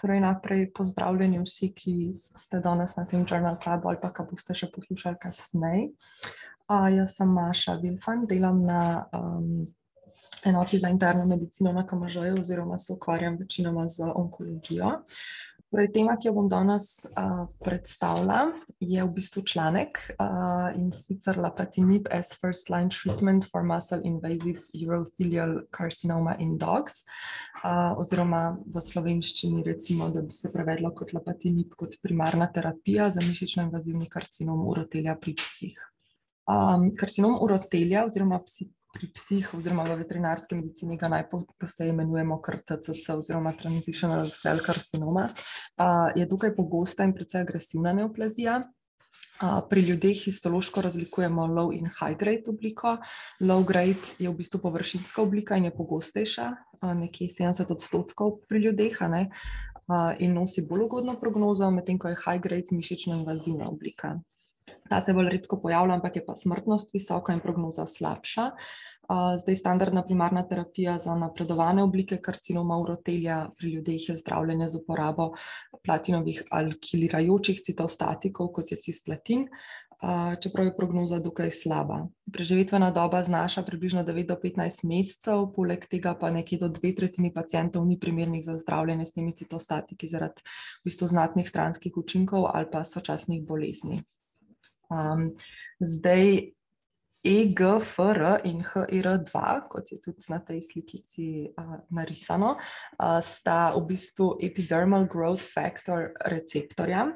Torej, najprej pozdravljeni vsi, ki ste danes na tem Journal Clubu ali pa ki boste še poslušali kasneje. Uh, jaz sem Maša Vilfan, delam na um, enoti za interno medicino na KMŽ-ju oziroma se ukvarjam večinoma z onkologijo. Torej, tema, ki jo bom danes uh, predstavila, je v bistvu članek uh, in sicer Lapatinib as first line treatment for muscle invasive urothelial carcinoma in dogs, uh, oziroma v slovenščini recimo, da bi se prevedlo kot Lapatinib kot primarna terapija za mišično invazivni karcinom urotelja pri psih. Um, karcinom urotelja oziroma psi pri psih, oziroma v veterinarski medicini ga najpogosteje imenujemo TCC, oziroma Transitional Cell Carcinoma, je tukaj pogosta in precej agresivna neoplazija. Pri ljudeh histološko razlikujemo low in high grade obliko. Low grade je v bistvu površinska oblika in je pogostejša, nekje 70 odstotkov pri ljudeh, in nosi bolj ugodno prognozo, medtem ko je high grade mišično invazivna oblika. Ta se bolj redko pojavlja, ampak je pa smrtnost visoka in prognoza slabša. Zdaj, standardna primarna terapija za napredovane oblike karcinoma urotelja pri ljudeh je zdravljenje z uporabo platinovih alkilirajočih citostatikov, kot je cisplatin, čeprav je prognoza dokaj slaba. Preživetvena doba znaša približno 9 do 15 mesecev, poleg tega pa nekje do dve tretjini pacijentov ni primernih za zdravljenje s temi citostatiki zaradi v bistvu znatnih stranskih učinkov ali pa sočasnih bolezni. Um, zdaj, EGFR in HIR2, kot je tudi na tej slikici uh, narisano, uh, sta v bistvu epidermal growth factor receptorja.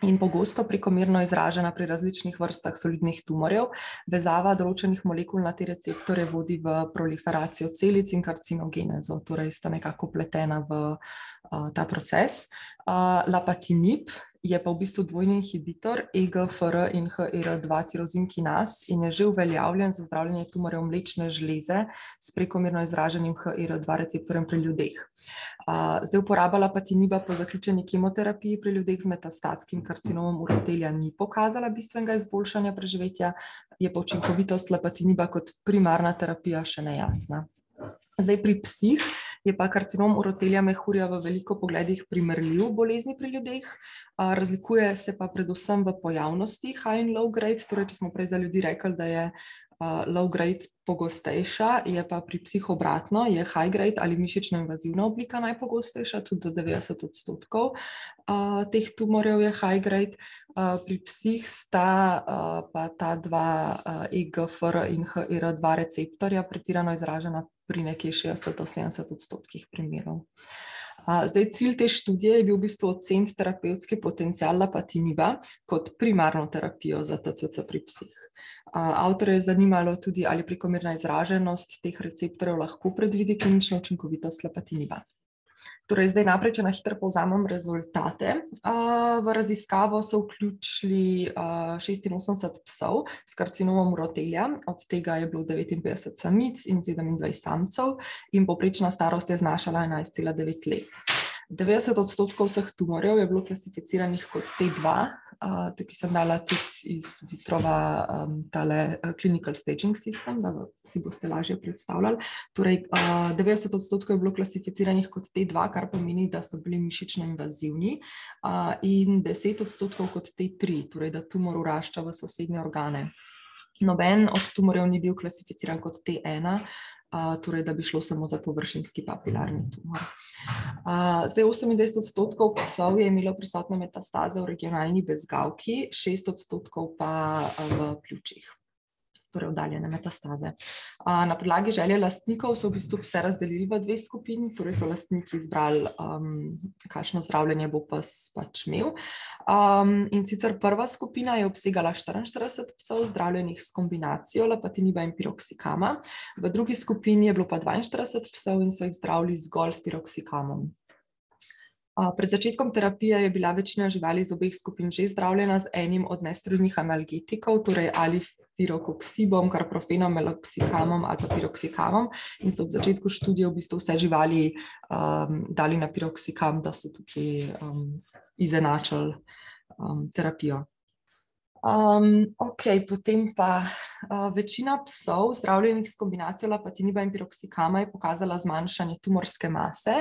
In pogosto prekomerno izražena pri različnih vrstah solidnih tumorjev, vezava določenih molekul na te receptore vodi v proliferacijo celic in karcinogenezo, torej sta nekako pletena v uh, ta proces. Uh, lapatinib je pa v bistvu dvojni inhibitor EGFR in HER2 tirozinkinas in je že uveljavljen za zdravljenje tumorjev mlečne žleze s prekomerno izraženim HER2 receptorjem pri ljudeh. Zdaj uporaba lapatiniba po zaključeni kemoterapiji pri ljudeh z metastatskim karcinomom urotelja ni pokazala bistvenega izboljšanja preživetja, je pa učinkovitost lapatiniba kot primarna terapija še nejasna. Zdaj pri psih je pa karcinom urotelja mehurja v veliko pogledih primerljiv bolezni pri ljudeh, razlikuje se pa predvsem v pojavnosti high in low grade, torej če smo prej za ljudi rekli, da je low grade pogostejša, je pa pri psih obratno, je high grade ali mišično invazivna oblika najpogostejša, tudi do 90 odstotkov teh tumorjev je high grade. Pri psih sta pa ta dva EGFR in HER2 receptorja pretirano izražena pri nekje 60-70 odstotkih primerov. Zdaj, cilj te študije je bil v bistvu oceniti terapevtski potencial lapatiniba kot primarno terapijo za TCC pri psih. Avtor je zanimalo tudi, ali prekomerna izraženost teh receptorjev lahko predvidi klinično učinkovitost lapatiniba. Torej, zdaj naprej, če na hitro povzamem rezultate. V raziskavo so vključili 86 psov s karcinomom urotelja, od tega je bilo 59 samic in 27 samcev in poprečna starost je znašala 11,9 let. 90 odstotkov vseh tumorjev je bilo klasificiranih kot T2, uh, tukaj sem dala tudi iz Vitrova um, tale uh, clinical staging system, da si boste lažje predstavljali. Torej, uh, 90 odstotkov je bilo klasificiranih kot T2, kar pomeni, da so bili mišično invazivni, uh, in 10 odstotkov kot T3, torej da tumor urašča v sosednje organe. Noben od tumorjev ni bil klasificiran kot T1, torej da bi šlo samo za površinski papilarni tumor. Zdaj, 28 odstotkov psov je imelo prisotne metastaze v regionalni bezgavki, 6 odstotkov pa v pljučih torej oddaljene metastaze. Na podlagi želje lastnikov so v bistvu vse razdelili v dve skupini, torej so lastniki izbrali, um, kakšno zdravljenje bo pas pač imel. Um, in sicer prva skupina je obsegala 44 psov, zdravljenih s kombinacijo lapatiniba in piroksikama, v drugi skupini je bilo pa 42 psov in so jih zdravili zgolj s piroksikamom. Pred začetkom terapije je bila večina živali iz obeh skupin že zdravljena z enim od nesteroidnih analgetikov, torej ali firokoksibom, karprofenom, meloksikamom ali pa piroksikamom. In so v začetku študije v bistvu vse živali um, dali na piroksikam, da so tukaj um, izenačili um, terapijo. Um, ok, potem pa uh, večina psov, zdravljenih s kombinacijo lapatiniba in piroksikama, je pokazala zmanjšanje tumorske mase.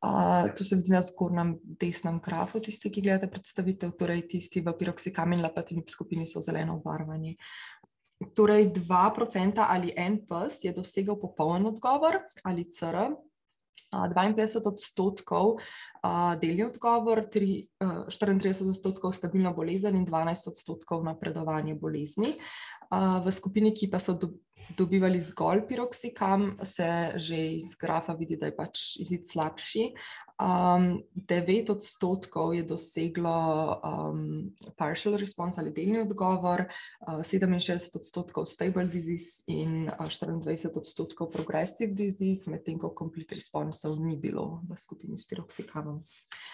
Uh, to se vidi na zgornjem desnem grafu, tisti, ki gledate predstavitev, torej tisti v piroksikam in lapatinib skupini so zeleno obarvani. Torej, 2% ali en pes je dosegel popoln odgovor ali CR, 52 odstotkov delni odgovor, 34 odstotkov stabilna bolezen in 12 odstotkov napredovanje bolezni. V skupini, ki pa so dobivali zgolj piroksikam, se že iz grafa vidi, da je pač izid slabši. Um, 9 odstotkov je doseglo um, partial response ali delni odgovor, uh, 67 odstotkov stable disease in uh, 24 odstotkov progressive disease, medtem ko complete responsev ni bilo v skupini s piroksikamom. Uh,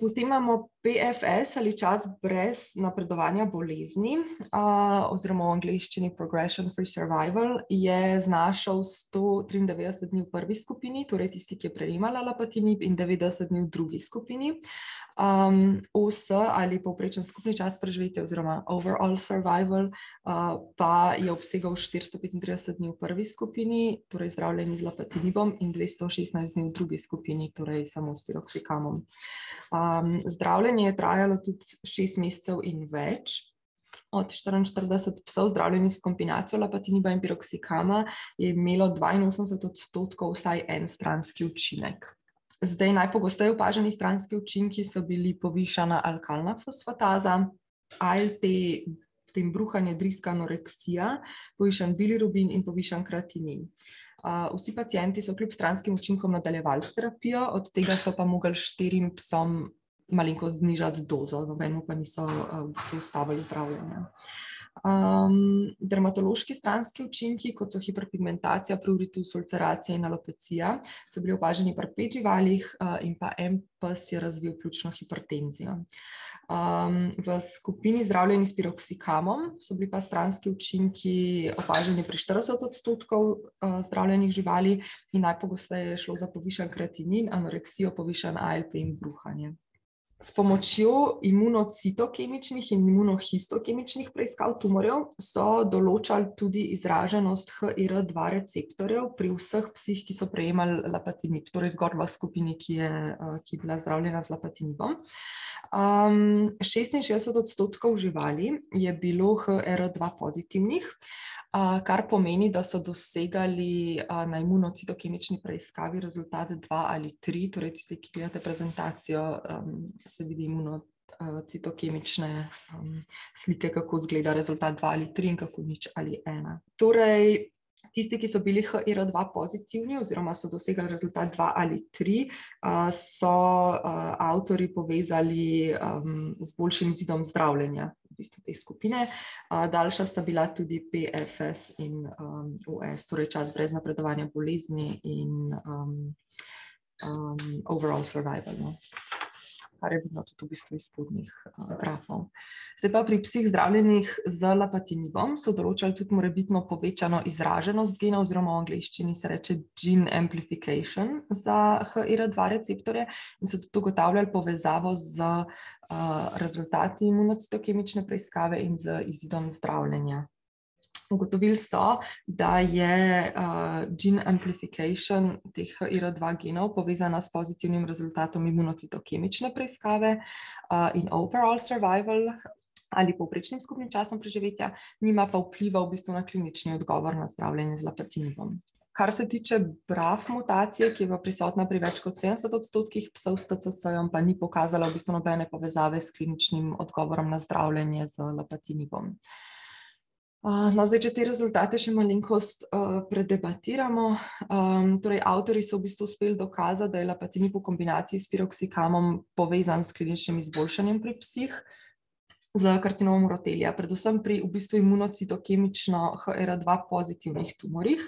potem imamo PFS ali čas brez napredovanja bolezni, uh, oziroma v angleščini Progression Free Survival, je znašal 193 dni v prvi skupini, torej tisti, ki je prejemala lapatinib, in 90 dni v drugi skupini. Um, OS ali povprečen skupni čas preživetja, oziroma overall survival, uh, pa je obsegal 435 dni v prvi skupini, torej zdravljeni z lapatinibom, in 216 dni v drugi skupini, torej samo s piroksikamom. Um, zdravljenje je trajalo tudi šest mesecev in več. Od 44 psov, zdravljenih s kombinacijo lapatiniba in piroksikama, je imelo 82 odstotkov vsaj en stranski učinek. Zdaj, najpogosteje opaženi stranski učinki so bili povišana alkalna fosfataza, ALT, potem bruhanje, driska, anoreksija, povišan bilirubin in povišan kratinin. Vsi pacijenti so kljub stranskim učinkom nadaljevali s terapijo, od tega so pa mogli štirim psom malenkost znižati dozo, nobeno pa niso v bistvu ustavili zdravljenja. Um, dermatološki stranski učinki, kot so hiperpigmentacija, pruritus, ulceracija in alopecija, so bili opaženi pri pet živalih uh, in pa en pes je razvil pljučno hipertenzijo. Um, v skupini zdravljenih s piroksikamom so bili pa stranski učinki opaženi pri 40 odstotkov uh, zdravljenih živali in najpogosteje je šlo za povišan kretinin, anoreksijo, povišan ALP in bruhanje. S pomočjo imunocitokemičnih in imunohistokemičnih preiskav tumorjev so določali tudi izraženost HIR2 receptorjev pri vseh psih, ki so prejemali lapatinib, torej zgor v skupini, ki je, ki je bila zdravljena z lapatinibom. Um, 66 odstotkov živali je bilo HIR2 pozitivnih, kar pomeni, da so dosegali na imunocitokemični preiskavi rezultat 2 ali 3, torej tisti, ki gledate prezentacijo, se vidi imunocitokemične slike, kako izgleda rezultat 2 ali 3 in kako nič ali 1. Torej, tisti, ki so bili HIR2 pozitivni oziroma so dosegali rezultat 2 ali 3, so avtori povezali z boljšim izidom zdravljenja v bistvu te skupine. Daljša sta bila tudi PFS in um, US, torej čas brez napredovanja bolezni in um, um, overall survival. No kar je bilo tudi v bistvu iz spodnjih uh, grafov. Zdaj pa pri psih zdravljenih z lapatinibom so določali tudi morebitno povečano izraženost gena, oziroma v angleščini se reče gene amplification za HIR2 receptorje in so tudi ugotavljali povezavo z uh, rezultati imunocitokemične preiskave in z izidom zdravljenja. Ugotovili so, da je uh, gene amplification teh IR2 genov povezana s pozitivnim rezultatom imunocitokemične preiskave uh, in overall survival ali povprečnim skupnim časom preživetja, nima pa vpliva v bistvu na klinični odgovor na zdravljenje z lapatinibom. Kar se tiče BRAF mutacije, ki je prisotna pri več kot 70 odstotkih psov s TCC-jem, pa ni pokazala v bistvu nobene povezave s kliničnim odgovorom na zdravljenje z lapatinibom. Uh, No, zdaj, če te rezultate še malenkost uh, predebatiramo, um, torej avtori so v bistvu uspeli dokazati, da je lapatinib v kombinaciji s piroksikamom povezan s kliničnim izboljšanjem pri psih, z karcinomom rotelija, predvsem pri v bistvu imunocitokemično HR2 pozitivnih tumorih,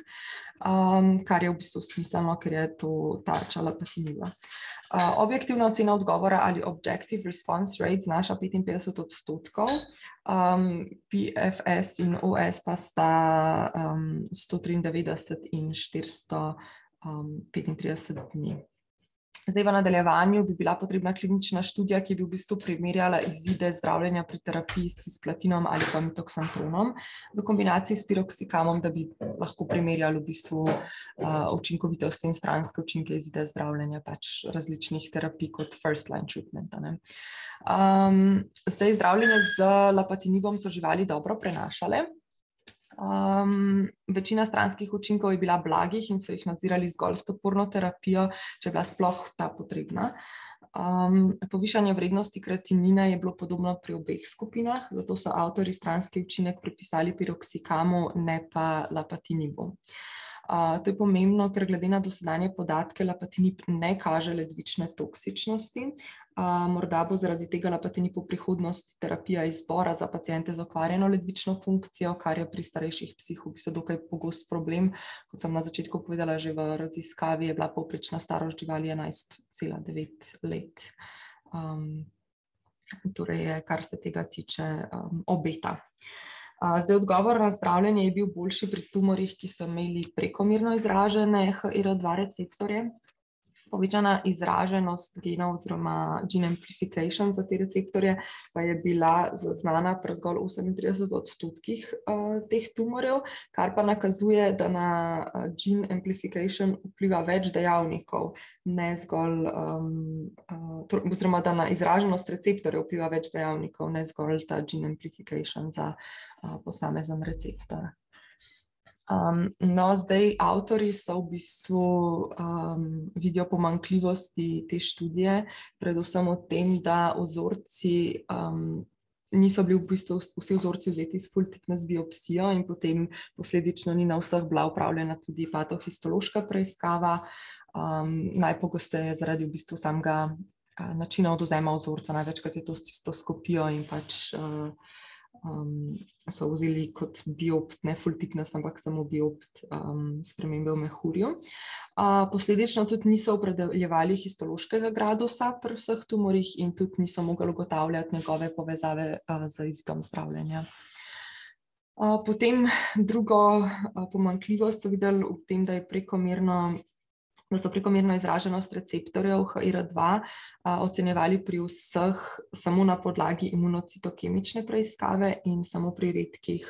um, kar je v bistvu smiselno, ker je to tarča lapatinila. Uh, objektivna ocena odgovora ali objective response rate znaša 55 odstotkov, um, PFS in OS pa sta um, 193 in 435 um, dni. Zdaj, v nadaljevanju bi bila potrebna klinična študija, ki bi v bistvu primerjala izide zdravljenja pri terapiji s cisplatinom ali pa mitoksantronom v kombinaciji s piroksikamom, da bi lahko primerjali v bistvu uh, učinkovitost in stranske učinke izide zdravljenja pač različnih terapij kot first line treatment. Um, zdaj, zdravljenje z lapatinibom so živali dobro prenašale. Um, večina stranskih učinkov je bila blagih in so jih nadzirali zgolj s podporno terapijo, če je bila sploh ta potrebna. Um, povišanje vrednosti kreatinina je bilo podobno pri obeh skupinah, zato so avtori stranski učinek pripisali piroksikamu, ne pa lapatinibu. Uh, to je pomembno, ker glede na dosedanje podatke lapatinib ne kaže ledvične toksičnosti, morda bo zaradi tega lapatini po prihodnosti terapija izbora za pacijente z okvarjeno ledvično funkcijo, kar je pri starejših psih v bistvu dokaj pogost problem. Kot sem na začetku povedala, že v raziskavi je bila povprečna starost živali 11,9 let. Um, torej, je, kar se tega tiče, um, obeta. Zdaj, odgovor na zdravljenje je bil boljši pri tumorjih, ki so imeli prekomirno izražene HIR2 receptorje, povečana izraženost genov oziroma gene amplification za te receptorje pa je bila zaznana pri zgolj 38 odstotkih uh, teh tumorjev, kar pa nakazuje, da na uh, gene amplification vpliva več dejavnikov, ne zgolj, um, uh, oziroma da na izraženost receptorjev vpliva več dejavnikov, ne zgolj ta gene amplification za uh, posamezen receptor. Um, no, zdaj avtori so v bistvu um, vidijo pomankljivosti te študije, predvsem v tem, da vzorci um, niso bili v bistvu vsi vzorci vzeti s full-thickness biopsijo in potem posledično ni na vseh bila upravljena tudi patohistološka preiskava, um, najpogosteje zaradi v bistvu samega uh, načina oduzema vzorca, največkrat je to s cistoskopijo in pač uh, um, so vzeli kot biopt, ne full thickness, ampak samo biopt um, spremembe v mehurju. Uh, posledično tudi niso opredeljevali histološkega gradusa pri vseh tumorjih in tudi niso mogli ugotavljati njegove povezave uh, z izidom zdravljenja. Uh, potem drugo uh, pomankljivost so videli v tem, da je prekomerno da so prekomerno izraženost receptorjev HIR2 ocenjevali pri vseh samo na podlagi imunocitokemične preiskave in samo pri redkih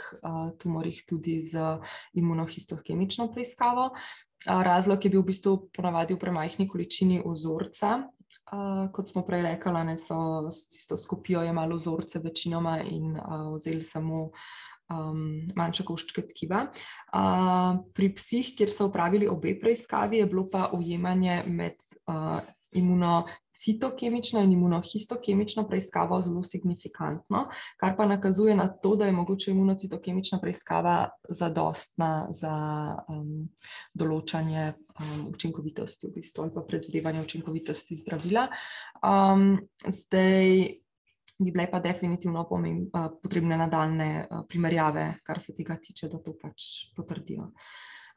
tumorjih tudi z imunohistokemično preiskavo. Razlog je bil v bistvu ponavadi v premajhni količini vzorca. Uh, kot smo prej rekli, so s cistoskopijo jemali vzorce večinoma in uh, vzeli samo um, manjše koščke tkiva. Uh, pri psih, kjer so upravili obe preiskavi, je bilo pa ujemanje med uh, imunocitokemično in imunohistokemično preiskavo zelo signifikantno, kar pa nakazuje na to, da je mogoče imunocitokemična preiskava zadostna za um, določanje um, učinkovitosti, v bistvu, ali pa predvidevanje učinkovitosti zdravila. Um, zdaj, bi bile pa definitivno pomemb, potrebne nadaljne primerjave, kar se tega tiče, da to pač potrdijo.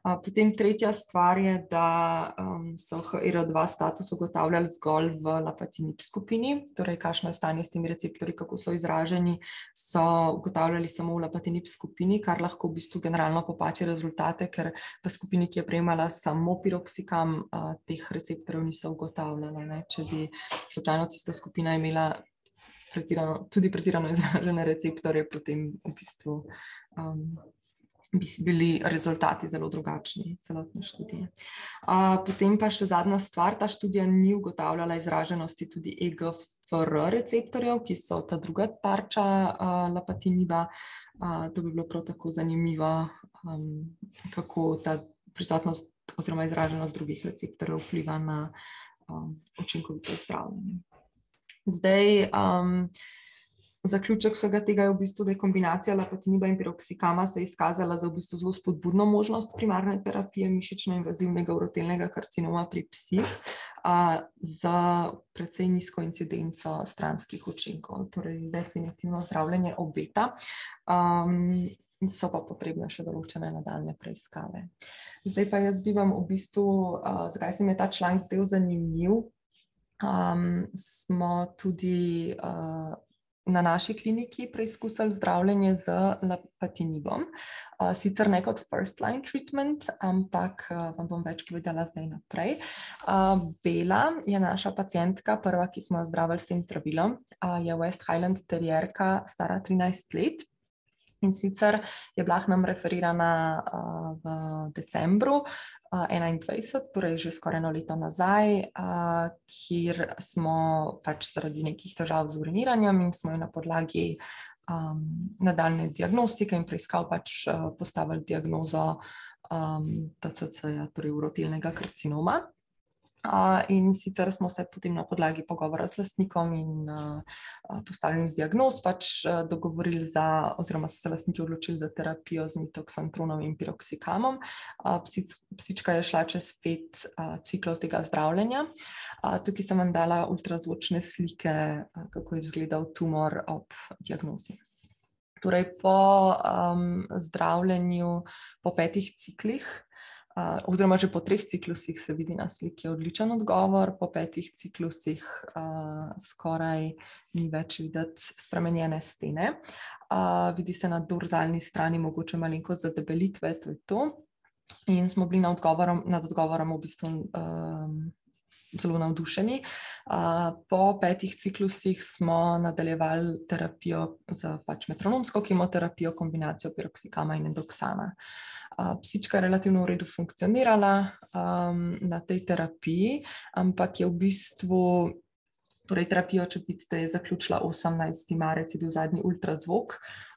Potem tretja stvar je, da um, so HR2 status ugotavljali zgolj v lapatinib skupini, torej kakšno je stanje s temi receptorji, kako so izraženi, so ugotavljali samo v lapatinib skupini, kar lahko v bistvu generalno popače rezultate, ker v skupini, ki je prejemala samo piroksikam, uh, teh receptorjev niso ugotavljali. Ne? Če bi slučajno tista skupina imela pretirano, tudi pretirano izražene receptorje, potem v bistvu um, bi bili rezultati zelo drugačni, celotne študije. Uh, potem pa še zadnja stvar, ta študija ni ugotavljala izraženosti tudi EGFR receptorjev, ki so ta druga tarča uh, lapatiniba. Uh, to bi bilo prav tako zanimivo, um, kako ta prisotnost oziroma izraženost drugih receptorjev vpliva na um, učinkovito zdravljenje. Zdaj, um, zaključek vsega tega je v bistvu, da je kombinacija lapatiniba in piroksikama se izkazala za v bistvu zelo spodbudno možnost primarne terapije mišično-invazivnega urotelnega karcinoma pri psih uh, za precej nizko incidenco stranskih učinkov. Torej, definitivno zdravljenje obeta. Um, So pa potrebne še določene nadaljne preiskave. Zdaj pa jaz bi vam v bistvu, uh, zakaj se mi je ta članek zdel zanimiv, um, smo tudi uh, na naši kliniki preizkusili zdravljenje z lapatinibom. Uh, sicer ne kot first line treatment, ampak uh, vam bom več povedala zdaj naprej. Uh, Bela je naša pacijentka, prva, ki smo jo zdravili s tem zdravilom, uh, je West Highland terjerka, stara 13 let. In sicer je bila nam referirana uh, v decembru uh, 2021, torej že skoraj eno leto nazaj, uh, kjer smo pač zaradi nekih težav z uriniranjem in smo jo na podlagi um, nadaljne diagnostike in preiskav pač uh, postavili diagnozo um, TCC-ja, torej urotilnega karcinoma. Uh, in sicer smo se potem na podlagi pogovora s lastnikom in uh, postavljenih diagnoz pač uh, dogovorili za, oziroma so se lastniki odločili za terapijo z mitoksantronom in piroksikamom. Uh, psic, psička je šla čez pet uh, ciklov tega zdravljenja. Uh, tukaj sem vam dala ultrazvočne slike, uh, kako je izgledal tumor ob diagnozi. Torej, po um, zdravljenju, po petih ciklih, Uh, oziroma, že po treh ciklusih se vidi na sliki odličen odgovor, po petih ciklusih uh, skoraj ni več videti spremenjene stene. Uh, vidi se na dorzalni strani mogoče malenkost zadebelitve, to je to. In smo bili nad odgovorom, nad odgovorom v bistvu um, zelo navdušeni. Uh, po petih ciklusih smo nadaljevali terapijo z pač metronomsko kemoterapijo, kombinacijo piroksikama in endoksana. Psička relativno v redu funkcionirala um, na tej terapiji, ampak je v bistvu, torej terapijo, če vidite, je zaključila 18. marec, je bil zadnji ultrazvok,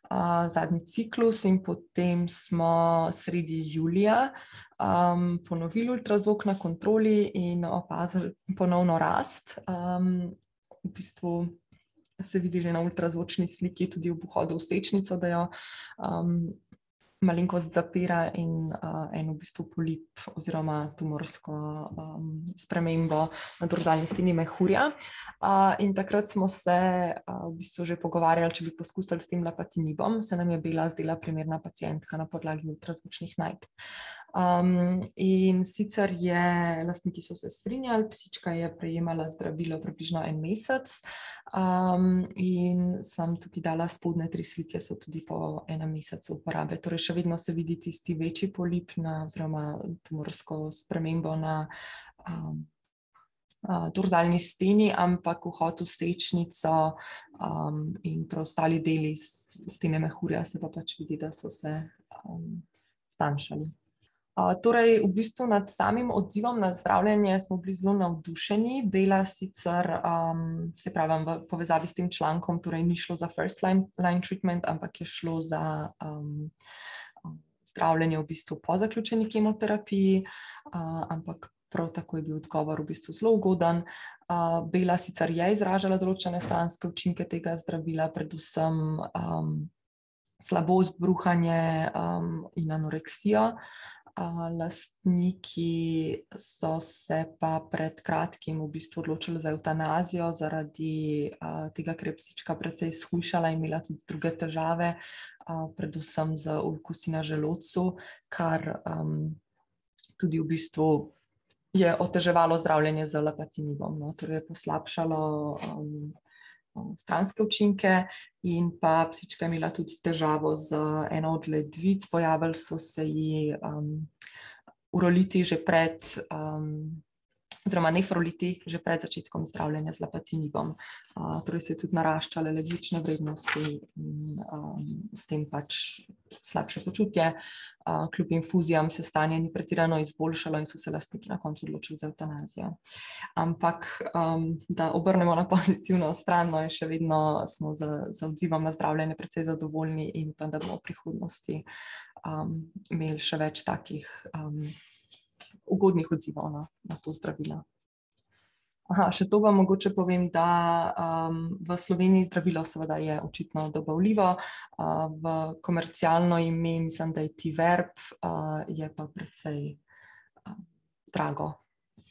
uh, zadnji ciklus in potem smo sredi julija um, ponovili ultrazvok na kontroli in opazili ponovno rast. Um, v bistvu se vidi že na ultrazvočni sliki, tudi v pohodu v sečnico, da jo um, malenkost zapira in uh, en v bistvu polip oziroma tumorsko um, spremembo na dorzalni steni mehurja. Uh, in takrat smo se uh, v bistvu že pogovarjali, če bi poskusili s tem lapatinibom, se nam je bila zdela primerna pacijentka na podlagi ultrazvočnih najd. Um, in sicer je, lastniki so se strinjali, psička je prejemala zdravilo približno en mesec, um, in sem tukaj dala spodne tri slike, so tudi po enem mesecu uporabe. Torej, še vedno se vidi tisti večji polip, na, oziroma tumorsko spremembo na um, dorzalni steni, ampak vhod v sečnico um, in preostali deli stene mehurja se pa pač vidi, da so se um, stanjšali torej, v bistvu nad samim odzivom na zdravljenje smo bili zelo navdušeni. Bela sicer, um, se pravi, v povezavi s tem člankom, torej ni šlo za first line, line treatment, ampak je šlo za um, zdravljenje v bistvu po zaključeni kemoterapiji, uh, ampak prav tako je bil odgovor v bistvu zelo ugoden. Uh, Bela sicer je izražala določene stranske učinke tega zdravila, predvsem. Um, Slabost, bruhanje um, in anoreksija, lastniki so se pa pred kratkim v bistvu odločili za eutanazijo zaradi a, tega, ker je psička precej shujšala in imela tudi druge težave, a, predvsem z ulkusi na želodcu, kar um, tudi v bistvu je oteževalo zdravljenje z lapatinibom, no, torej je poslabšalo um, stranske učinke, in pa psička je imela tudi težavo z eno od ledvic, pojavili so se ji um, uroliti že pred. Um, oziroma nefroliti že pred začetkom zdravljenja z lapatinibom. Uh, torej se je tudi naraščale ledvične vrednosti in um, s tem pač slabše počutje. Uh, kljub infuzijam se stanje ni pretirano izboljšalo in so se lastniki na koncu odločili za eutanazijo. Ampak, um, da obrnemo na pozitivno stran, no še vedno smo za, za odzivom na zdravljenje precej zadovoljni in upam, da bomo v prihodnosti um, imeli še več takih um, ugodnih odzivov na, na to zdravilo. Aha, še to vam mogoče povem, da um, v Sloveniji zdravilo seveda je očitno dobavljivo, uh, v komercialno ime mislim, da je T-verb, uh, je pa predvsej uh, drago.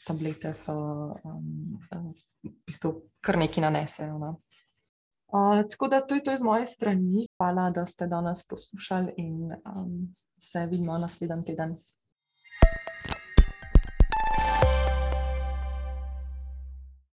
Tablete so um, v bistvu kar neki nanesejo. No? Uh, tako da to je to iz moje strani. Hvala, da ste danes poslušali in um, se vidimo naslednji teden.